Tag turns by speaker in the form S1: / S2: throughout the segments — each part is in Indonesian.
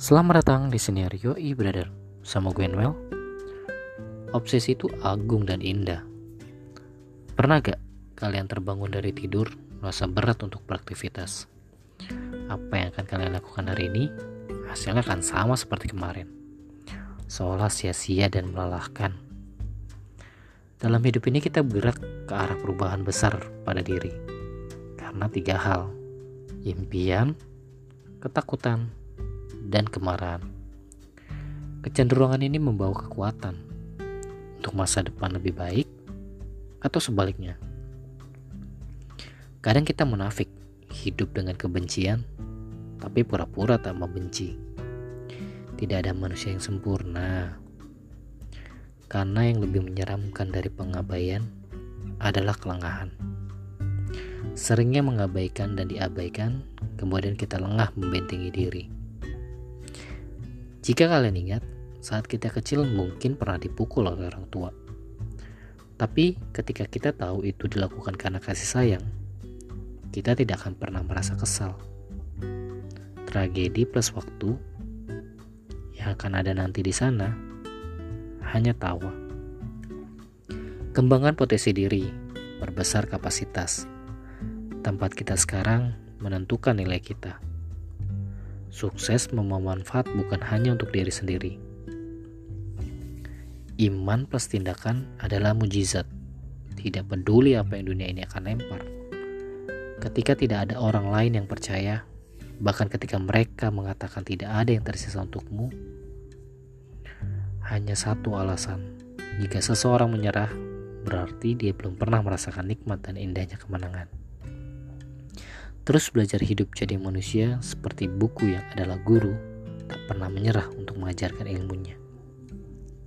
S1: Selamat datang di senior Yoi Brother. Sama gue Obsesi itu agung dan indah. Pernah gak kalian terbangun dari tidur Merasa berat untuk beraktivitas? Apa yang akan kalian lakukan hari ini Hasilnya akan sama seperti kemarin. Seolah sia-sia dan melelahkan. Dalam hidup ini kita bergerak ke arah perubahan besar pada diri. Karena tiga hal. Impian, ketakutan, dan kemarahan. Kecenderungan ini membawa kekuatan untuk masa depan lebih baik atau sebaliknya. Kadang kita munafik, hidup dengan kebencian, tapi pura-pura tak membenci. Tidak ada manusia yang sempurna. Karena yang lebih menyeramkan dari pengabaian adalah kelengahan. Seringnya mengabaikan dan diabaikan, kemudian kita lengah membentengi diri jika kalian ingat, saat kita kecil mungkin pernah dipukul oleh orang tua. Tapi ketika kita tahu itu dilakukan karena kasih sayang, kita tidak akan pernah merasa kesal. Tragedi plus waktu yang akan ada nanti di sana hanya tawa. Kembangan potensi diri, perbesar kapasitas. Tempat kita sekarang menentukan nilai kita. Sukses membawa manfaat bukan hanya untuk diri sendiri. Iman plus tindakan adalah mujizat. Tidak peduli apa yang dunia ini akan lempar. Ketika tidak ada orang lain yang percaya, bahkan ketika mereka mengatakan tidak ada yang tersisa untukmu, hanya satu alasan. Jika seseorang menyerah, berarti dia belum pernah merasakan nikmat dan indahnya kemenangan. Terus belajar hidup jadi manusia seperti buku yang adalah guru, tak pernah menyerah untuk mengajarkan ilmunya.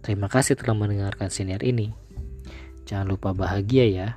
S1: Terima kasih telah mendengarkan senior ini. Jangan lupa bahagia ya.